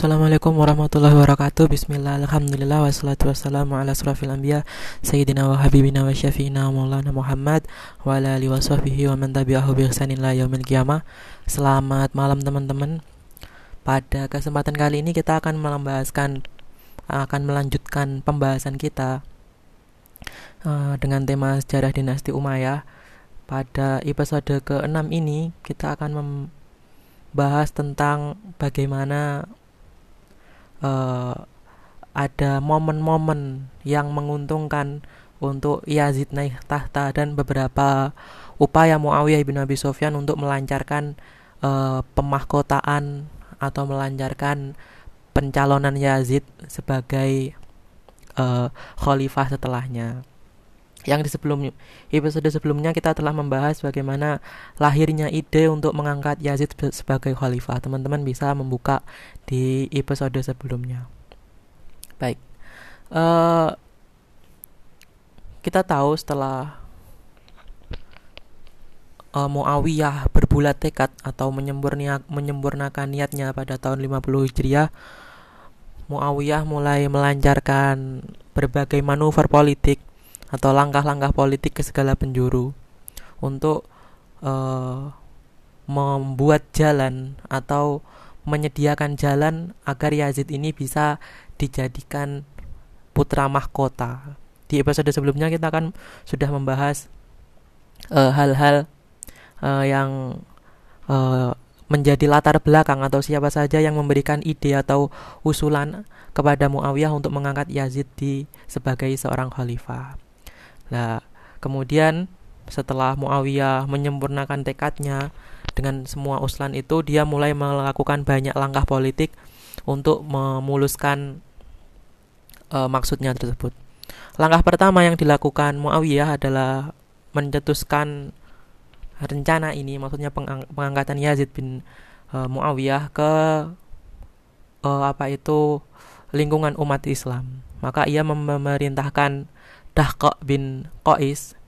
Assalamualaikum warahmatullahi wabarakatuh. Bismillah, Alhamdulillah Wassalatu wassalamu ala surafil anbiya Sayyidina wa habibina wa syafi'ina maulana Muhammad Wa ala alihi wa sahbihi wa man tabi'ahu bi ihsanin la yaumil qiyamah. Selamat malam teman-teman. Pada kesempatan kali ini kita akan membahaskan Akan melanjutkan pembahasan kita uh, Dengan tema sejarah dinasti Umayyah. Pada episode ke-6 ini kita akan membahas tentang bagaimana uh, ada momen-momen yang menguntungkan untuk Yazid naik tahta dan beberapa upaya Muawiyah bin Abi Sufyan untuk melancarkan uh, pemahkotaan atau melancarkan pencalonan Yazid sebagai uh, khalifah setelahnya. Yang di sebelum episode sebelumnya kita telah membahas bagaimana lahirnya ide untuk mengangkat Yazid sebagai khalifah. Teman-teman bisa membuka di episode sebelumnya. Baik, uh, kita tahu setelah uh, Muawiyah berbulat tekad atau menyempurnakan niatnya pada tahun 50 Hijriah, Muawiyah mulai melancarkan berbagai manuver politik atau langkah-langkah politik ke segala penjuru untuk uh, membuat jalan atau menyediakan jalan agar Yazid ini bisa dijadikan putra mahkota. Di episode sebelumnya kita kan sudah membahas eh, hal-hal uh, uh, yang uh, menjadi latar belakang atau siapa saja yang memberikan ide atau usulan kepada Muawiyah untuk mengangkat Yazid di sebagai seorang khalifah. Nah, kemudian setelah Muawiyah menyempurnakan tekadnya dengan semua uslan itu, dia mulai melakukan banyak langkah politik untuk memuluskan uh, maksudnya tersebut. Langkah pertama yang dilakukan Muawiyah adalah mencetuskan rencana ini, maksudnya pengang pengangkatan Yazid bin uh, Muawiyah ke uh, apa itu lingkungan umat Islam. Maka ia memerintahkan Dahqa bin Qais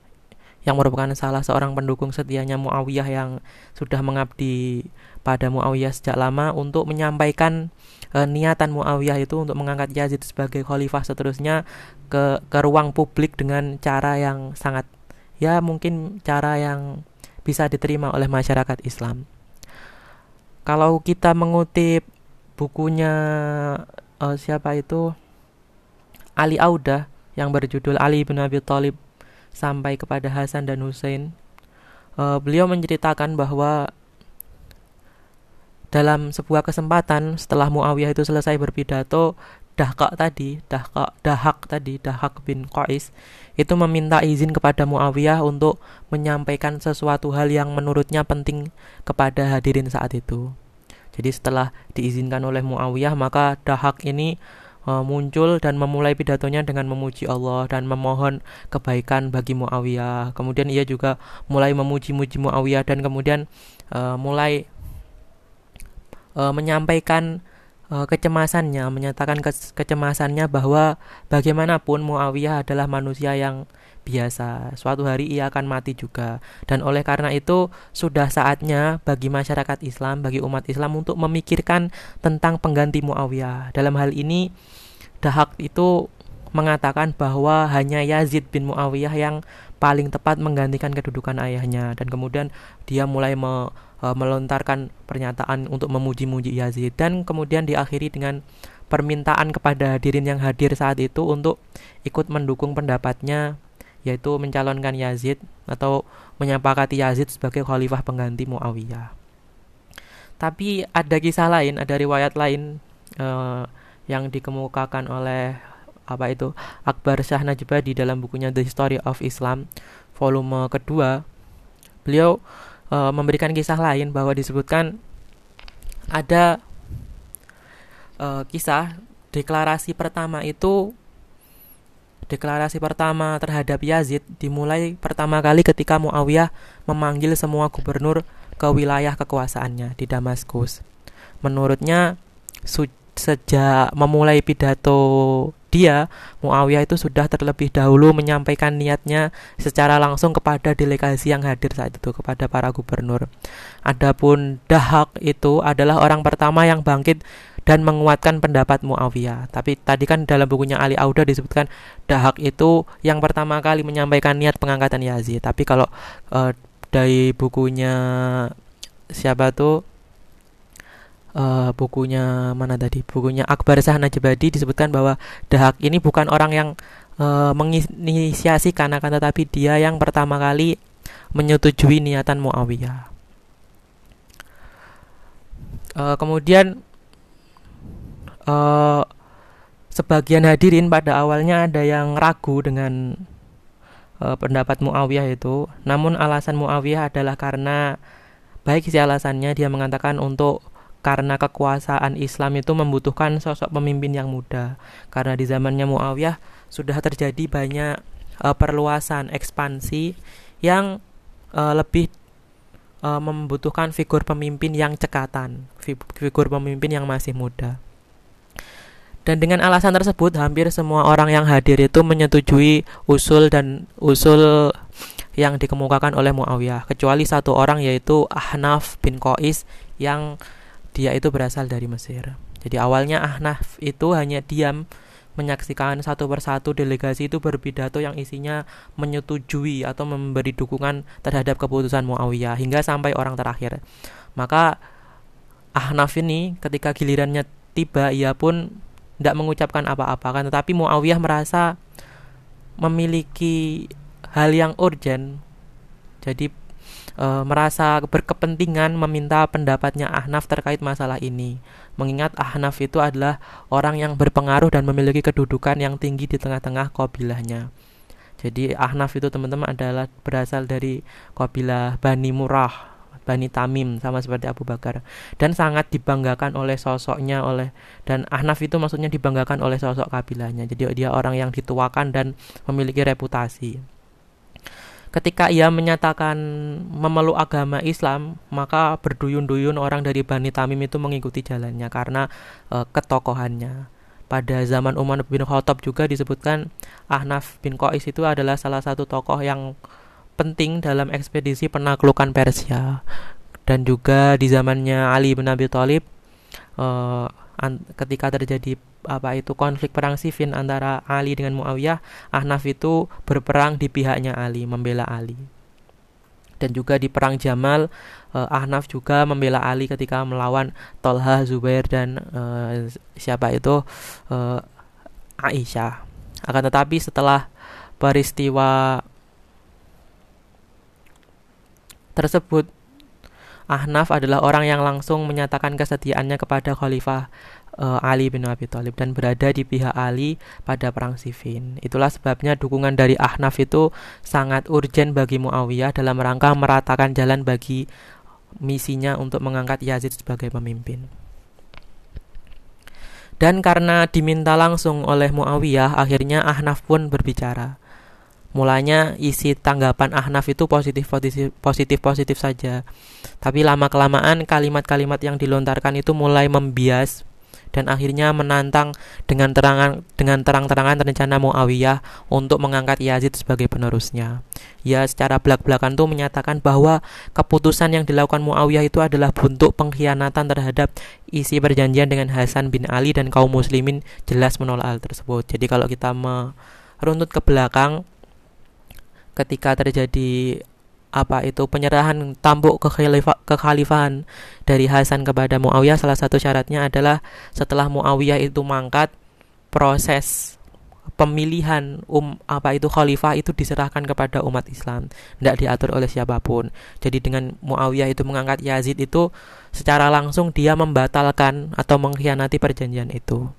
yang merupakan salah seorang pendukung setianya Muawiyah yang sudah mengabdi pada Muawiyah sejak lama untuk menyampaikan e, niatan Muawiyah itu untuk mengangkat Yazid sebagai khalifah seterusnya ke ke ruang publik dengan cara yang sangat ya mungkin cara yang bisa diterima oleh masyarakat Islam. Kalau kita mengutip bukunya e, siapa itu Ali Audah yang berjudul Ali bin Abi Thalib sampai kepada Hasan dan Hussein. Uh, beliau menceritakan bahwa dalam sebuah kesempatan setelah Muawiyah itu selesai berpidato, Dahak tadi, Dahak, Dahak tadi, Dahak bin Qais itu meminta izin kepada Muawiyah untuk menyampaikan sesuatu hal yang menurutnya penting kepada hadirin saat itu. Jadi setelah diizinkan oleh Muawiyah, maka Dahak ini uh, muncul dan memulai pidatonya dengan memuji Allah dan memohon kebaikan bagi Muawiyah. Kemudian ia juga mulai memuji-muji Muawiyah dan kemudian uh, mulai uh, menyampaikan kecemasannya, menyatakan ke kecemasannya bahwa bagaimanapun Muawiyah adalah manusia yang biasa. Suatu hari ia akan mati juga. Dan oleh karena itu sudah saatnya bagi masyarakat Islam, bagi umat Islam untuk memikirkan tentang pengganti Muawiyah. Dalam hal ini Dahak itu mengatakan bahwa hanya Yazid bin Muawiyah yang paling tepat menggantikan kedudukan ayahnya dan kemudian dia mulai me, e, melontarkan pernyataan untuk memuji-muji Yazid dan kemudian diakhiri dengan permintaan kepada hadirin yang hadir saat itu untuk ikut mendukung pendapatnya yaitu mencalonkan Yazid atau menyepakati Yazid sebagai khalifah pengganti Muawiyah. Tapi ada kisah lain, ada riwayat lain uh, yang dikemukakan oleh apa itu Akbar Najibah di dalam bukunya The History of Islam volume kedua. Beliau uh, memberikan kisah lain bahwa disebutkan ada uh, kisah deklarasi pertama itu Deklarasi pertama terhadap Yazid dimulai pertama kali ketika Muawiyah memanggil semua gubernur ke wilayah kekuasaannya di Damaskus. Menurutnya sejak memulai pidato dia, Muawiyah itu sudah terlebih dahulu menyampaikan niatnya secara langsung kepada delegasi yang hadir saat itu kepada para gubernur. Adapun Dahak itu adalah orang pertama yang bangkit dan menguatkan pendapat Muawiyah. Tapi tadi kan dalam bukunya Ali Auda disebutkan Dahak itu yang pertama kali menyampaikan niat pengangkatan Yazid. Tapi kalau uh, dari bukunya siapa tuh uh, bukunya mana tadi bukunya Akbar Shah Najbadi disebutkan bahwa Dahak ini bukan orang yang uh, menginisiasi karena kata tapi dia yang pertama kali menyetujui niatan Muawiyah. Uh, kemudian uh, sebagian hadirin pada awalnya ada yang ragu dengan uh, pendapat Muawiyah itu. Namun alasan Muawiyah adalah karena baik si alasannya dia mengatakan untuk karena kekuasaan Islam itu membutuhkan sosok pemimpin yang muda. Karena di zamannya Muawiyah sudah terjadi banyak uh, perluasan ekspansi yang uh, lebih uh, membutuhkan figur pemimpin yang cekatan, figur pemimpin yang masih muda. Dan dengan alasan tersebut, hampir semua orang yang hadir itu menyetujui usul dan usul yang dikemukakan oleh Muawiyah, kecuali satu orang yaitu Ahnaf bin Qais yang dia itu berasal dari Mesir. Jadi awalnya Ahnaf itu hanya diam menyaksikan satu persatu delegasi itu berpidato yang isinya menyetujui atau memberi dukungan terhadap keputusan Muawiyah hingga sampai orang terakhir. Maka Ahnaf ini ketika gilirannya tiba ia pun tidak mengucapkan apa-apa kan. Tetapi Muawiyah merasa memiliki hal yang urgent. Jadi e, merasa berkepentingan meminta pendapatnya Ahnaf terkait masalah ini. Mengingat Ahnaf itu adalah orang yang berpengaruh dan memiliki kedudukan yang tinggi di tengah-tengah kabilahnya. Jadi Ahnaf itu teman-teman adalah berasal dari kabilah Bani Murrah, Bani Tamim sama seperti Abu Bakar dan sangat dibanggakan oleh sosoknya oleh dan Ahnaf itu maksudnya dibanggakan oleh sosok kabilahnya. Jadi dia orang yang dituakan dan memiliki reputasi ketika ia menyatakan memeluk agama Islam, maka berduyun-duyun orang dari Bani Tamim itu mengikuti jalannya karena e, ketokohannya. Pada zaman Umar bin Khattab juga disebutkan Ahnaf bin Qais itu adalah salah satu tokoh yang penting dalam ekspedisi penaklukan Persia dan juga di zamannya Ali bin Abi Thalib e, ketika terjadi apa itu konflik perang Siffin antara Ali dengan Muawiyah, Ahnaf itu berperang di pihaknya Ali, membela Ali. Dan juga di perang Jamal, uh, Ahnaf juga membela Ali ketika melawan Tolha, Zubair dan uh, siapa itu uh, Aisyah. Akan tetapi setelah peristiwa tersebut Ahnaf adalah orang yang langsung menyatakan kesetiaannya kepada Khalifah uh, Ali bin Abi Thalib dan berada di pihak Ali pada perang Siffin. Itulah sebabnya dukungan dari Ahnaf itu sangat urgen bagi Muawiyah dalam rangka meratakan jalan bagi misinya untuk mengangkat Yazid sebagai pemimpin. Dan karena diminta langsung oleh Muawiyah, akhirnya Ahnaf pun berbicara. Mulanya isi tanggapan Ahnaf itu positif positif positif positif saja. Tapi lama kelamaan kalimat-kalimat yang dilontarkan itu mulai membias dan akhirnya menantang dengan terangan dengan terang-terangan rencana Muawiyah untuk mengangkat Yazid sebagai penerusnya. Ia secara belak-belakan tuh menyatakan bahwa keputusan yang dilakukan Muawiyah itu adalah bentuk pengkhianatan terhadap isi perjanjian dengan Hasan bin Ali dan kaum muslimin jelas menolak hal tersebut. Jadi kalau kita meruntut ke belakang ketika terjadi apa itu penyerahan tampuk kekhalifahan dari Hasan kepada Muawiyah salah satu syaratnya adalah setelah Muawiyah itu mangkat proses pemilihan um apa itu khalifah itu diserahkan kepada umat Islam. Tidak diatur oleh siapa pun. Jadi dengan Muawiyah itu mengangkat Yazid itu secara langsung dia membatalkan atau mengkhianati perjanjian itu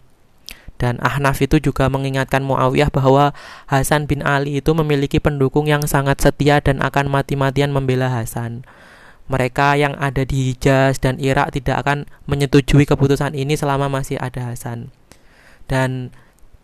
dan Ahnaf itu juga mengingatkan Muawiyah bahwa Hasan bin Ali itu memiliki pendukung yang sangat setia dan akan mati-matian membela Hasan. Mereka yang ada di Hijaz dan Irak tidak akan menyetujui keputusan ini selama masih ada Hasan. Dan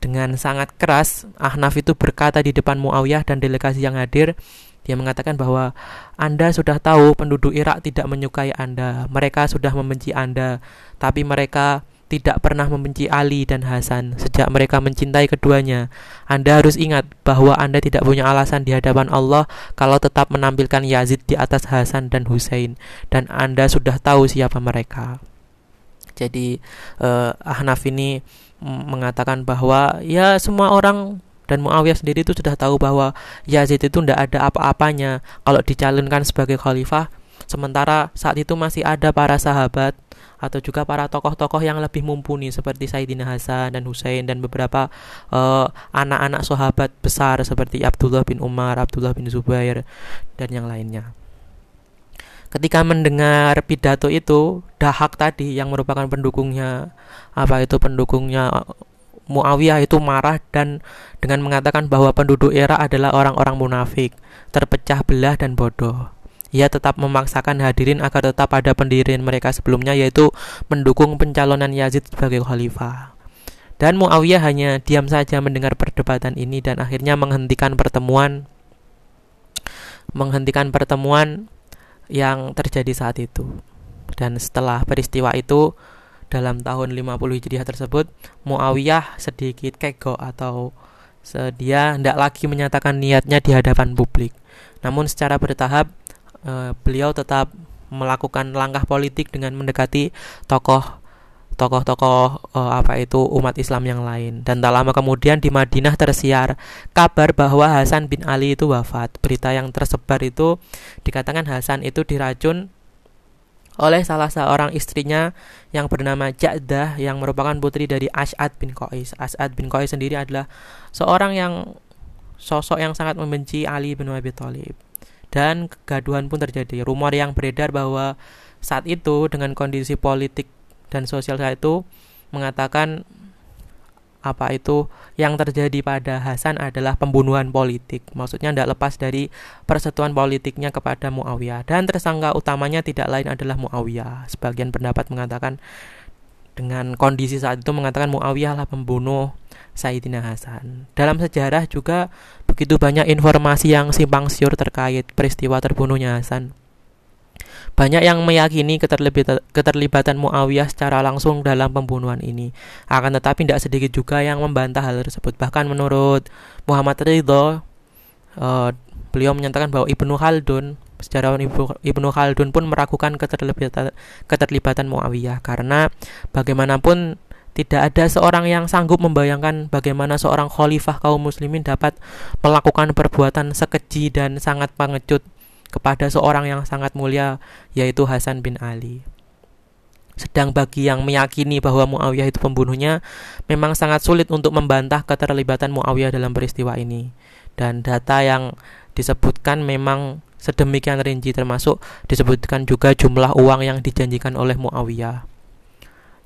dengan sangat keras, Ahnaf itu berkata di depan Muawiyah dan delegasi yang hadir, dia mengatakan bahwa Anda sudah tahu penduduk Irak tidak menyukai Anda, mereka sudah membenci Anda, tapi mereka tidak pernah membenci Ali dan Hasan sejak mereka mencintai keduanya. Anda harus ingat bahwa Anda tidak punya alasan di hadapan Allah kalau tetap menampilkan Yazid di atas Hasan dan Hussein dan Anda sudah tahu siapa mereka. Jadi uh, Ahnaf ini mengatakan bahwa ya semua orang dan Muawiyah sendiri itu sudah tahu bahwa Yazid itu tidak ada apa-apanya kalau dicalonkan sebagai khalifah sementara saat itu masih ada para sahabat atau juga para tokoh-tokoh yang lebih mumpuni seperti Sayyidina Hasan dan Husain dan beberapa uh, anak-anak sahabat besar seperti Abdullah bin Umar, Abdullah bin Zubair dan yang lainnya. Ketika mendengar pidato itu, Dahak tadi yang merupakan pendukungnya apa itu pendukungnya Muawiyah itu marah dan dengan mengatakan bahwa penduduk era adalah orang-orang munafik, terpecah belah dan bodoh. Ia tetap memaksakan hadirin agar tetap ada pendirian mereka sebelumnya yaitu mendukung pencalonan Yazid sebagai khalifah. Dan Muawiyah hanya diam saja mendengar perdebatan ini dan akhirnya menghentikan pertemuan menghentikan pertemuan yang terjadi saat itu. Dan setelah peristiwa itu dalam tahun 50 Hijriah tersebut Muawiyah sedikit kego atau dia tidak lagi menyatakan niatnya di hadapan publik. Namun secara bertahap uh, beliau tetap melakukan langkah politik dengan mendekati tokoh tokoh-tokoh uh, apa itu umat Islam yang lain. Dan tak lama kemudian di Madinah tersiar kabar bahwa Hasan bin Ali itu wafat. Berita yang tersebar itu dikatakan Hasan itu diracun oleh salah seorang istrinya yang bernama Ja'dah yang merupakan putri dari As'ad bin Qais. As'ad bin Qais sendiri adalah seorang yang sosok yang sangat membenci Ali bin Abi Thalib dan kegaduhan pun terjadi. Rumor yang beredar bahwa saat itu dengan kondisi politik dan sosial saat itu mengatakan apa itu yang terjadi pada Hasan adalah pembunuhan politik. Maksudnya tidak lepas dari persetujuan politiknya kepada Muawiyah dan tersangka utamanya tidak lain adalah Muawiyah. Sebagian pendapat mengatakan dengan kondisi saat itu mengatakan Muawiyah lah pembunuh Sayyidina Hasan. Dalam sejarah juga begitu banyak informasi yang simpang siur terkait peristiwa terbunuhnya Hasan. Banyak yang meyakini keterlibatan, Muawiyah secara langsung dalam pembunuhan ini. Akan tetapi tidak sedikit juga yang membantah hal tersebut. Bahkan menurut Muhammad Ridho, uh, beliau menyatakan bahwa Ibnu Khaldun, sejarawan Ibnu Khaldun pun meragukan keterlibatan, keterlibatan Muawiyah karena bagaimanapun tidak ada seorang yang sanggup membayangkan bagaimana seorang khalifah kaum muslimin dapat melakukan perbuatan sekeji dan sangat pengecut kepada seorang yang sangat mulia yaitu Hasan bin Ali. Sedang bagi yang meyakini bahwa Muawiyah itu pembunuhnya, memang sangat sulit untuk membantah keterlibatan Muawiyah dalam peristiwa ini. Dan data yang disebutkan memang sedemikian rinci termasuk disebutkan juga jumlah uang yang dijanjikan oleh Muawiyah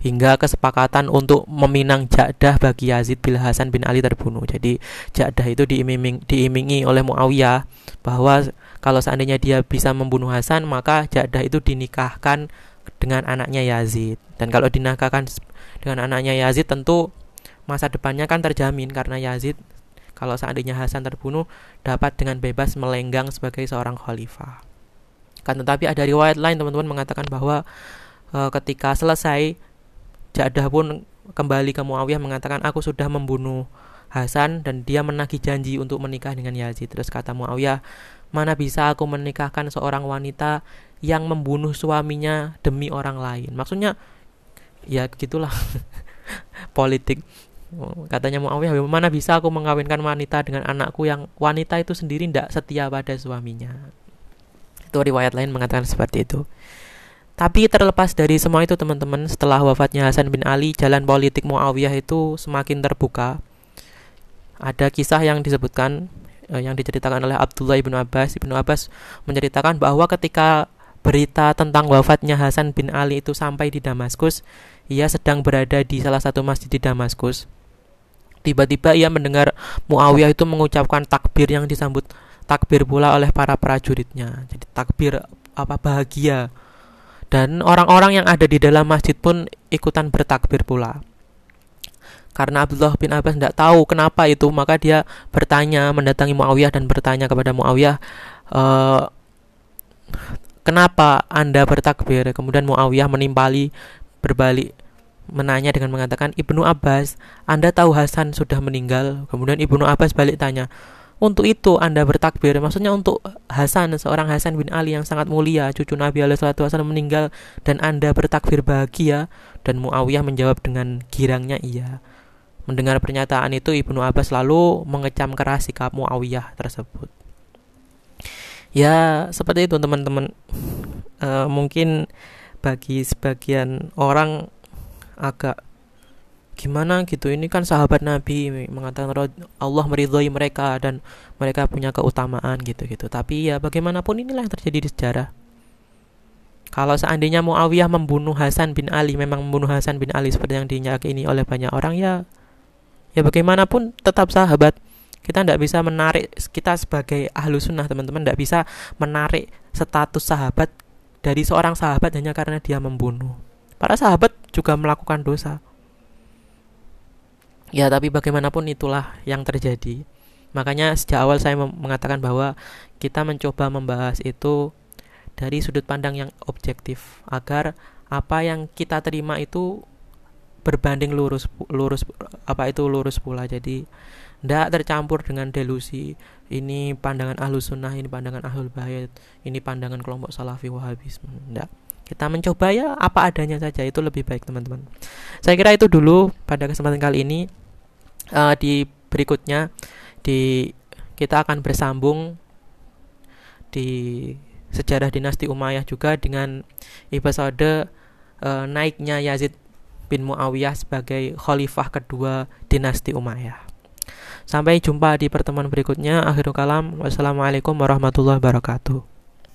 hingga kesepakatan untuk meminang Ja'dah bagi Yazid bila Hasan bin Ali terbunuh. Jadi Ja'dah itu diiming, diimingi oleh Muawiyah bahwa kalau seandainya dia bisa membunuh Hasan maka Ja'dah itu dinikahkan dengan anaknya Yazid. Dan kalau dinikahkan dengan anaknya Yazid tentu masa depannya kan terjamin karena Yazid kalau seandainya Hasan terbunuh dapat dengan bebas melenggang sebagai seorang khalifah. Kan tetapi ada riwayat lain teman-teman mengatakan bahwa e, ketika selesai Ja'dah pun kembali ke Muawiyah mengatakan aku sudah membunuh Hasan dan dia menagih janji untuk menikah dengan Yazid. Terus kata Muawiyah, mana bisa aku menikahkan seorang wanita yang membunuh suaminya demi orang lain. Maksudnya ya gitulah politik. Katanya Muawiyah, mana bisa aku mengawinkan wanita dengan anakku yang wanita itu sendiri tidak setia pada suaminya. Itu riwayat lain mengatakan seperti itu. Tapi terlepas dari semua itu teman-teman, setelah wafatnya Hasan bin Ali, jalan politik Muawiyah itu semakin terbuka. Ada kisah yang disebutkan eh, yang diceritakan oleh Abdullah ibnu Abbas. Ibnu Abbas menceritakan bahwa ketika berita tentang wafatnya Hasan bin Ali itu sampai di Damaskus, ia sedang berada di salah satu masjid di Damaskus. Tiba-tiba ia mendengar Muawiyah itu mengucapkan takbir yang disambut takbir pula oleh para prajuritnya. Jadi takbir apa bahagia dan orang-orang yang ada di dalam masjid pun ikutan bertakbir pula. Karena Abdullah bin Abbas tidak tahu kenapa itu, maka dia bertanya, mendatangi Muawiyah dan bertanya kepada Muawiyah, e, kenapa Anda bertakbir? Kemudian Muawiyah menimpali berbalik menanya dengan mengatakan Ibnu Abbas, Anda tahu Hasan sudah meninggal? Kemudian Ibnu Abbas balik tanya, untuk itu Anda bertakbir? Maksudnya untuk Hasan, seorang Hasan bin Ali yang sangat mulia, cucu Nabi Wasallam meninggal dan Anda bertakbir bahagia dan Muawiyah menjawab dengan girangnya iya. Mendengar pernyataan itu Ibnu Abbas lalu mengecam keras sikap Muawiyah tersebut. Ya, seperti itu teman-teman. Uh, mungkin bagi sebagian orang agak gimana gitu? Ini kan sahabat Nabi mengatakan Allah meridhoi mereka dan mereka punya keutamaan gitu gitu tapi ya bagaimanapun inilah yang terjadi di sejarah. Kalau seandainya Muawiyah membunuh Hasan bin Ali memang membunuh Hasan bin Ali seperti yang diyakini oleh banyak orang ya ya bagaimanapun tetap sahabat. Kita tidak bisa menarik kita sebagai ahlu sunnah teman-teman tidak bisa menarik status sahabat dari seorang sahabat hanya karena dia membunuh. Para sahabat juga melakukan dosa Ya, tapi bagaimanapun itulah yang terjadi. Makanya sejak awal saya mengatakan bahwa kita mencoba membahas itu dari sudut pandang yang objektif agar apa yang kita terima itu berbanding lurus lurus apa itu lurus pula. Jadi tidak tercampur dengan delusi ini pandangan ahlu sunnah ini pandangan ahlul bayat ini pandangan kelompok salafi wahabisme tidak kita mencoba ya apa adanya saja itu lebih baik teman-teman. Saya kira itu dulu pada kesempatan kali ini uh, di berikutnya di kita akan bersambung di sejarah dinasti Umayyah juga dengan episode uh, naiknya Yazid bin Muawiyah sebagai khalifah kedua dinasti Umayyah. Sampai jumpa di pertemuan berikutnya. Akhirul kalam. Wassalamualaikum warahmatullahi wabarakatuh.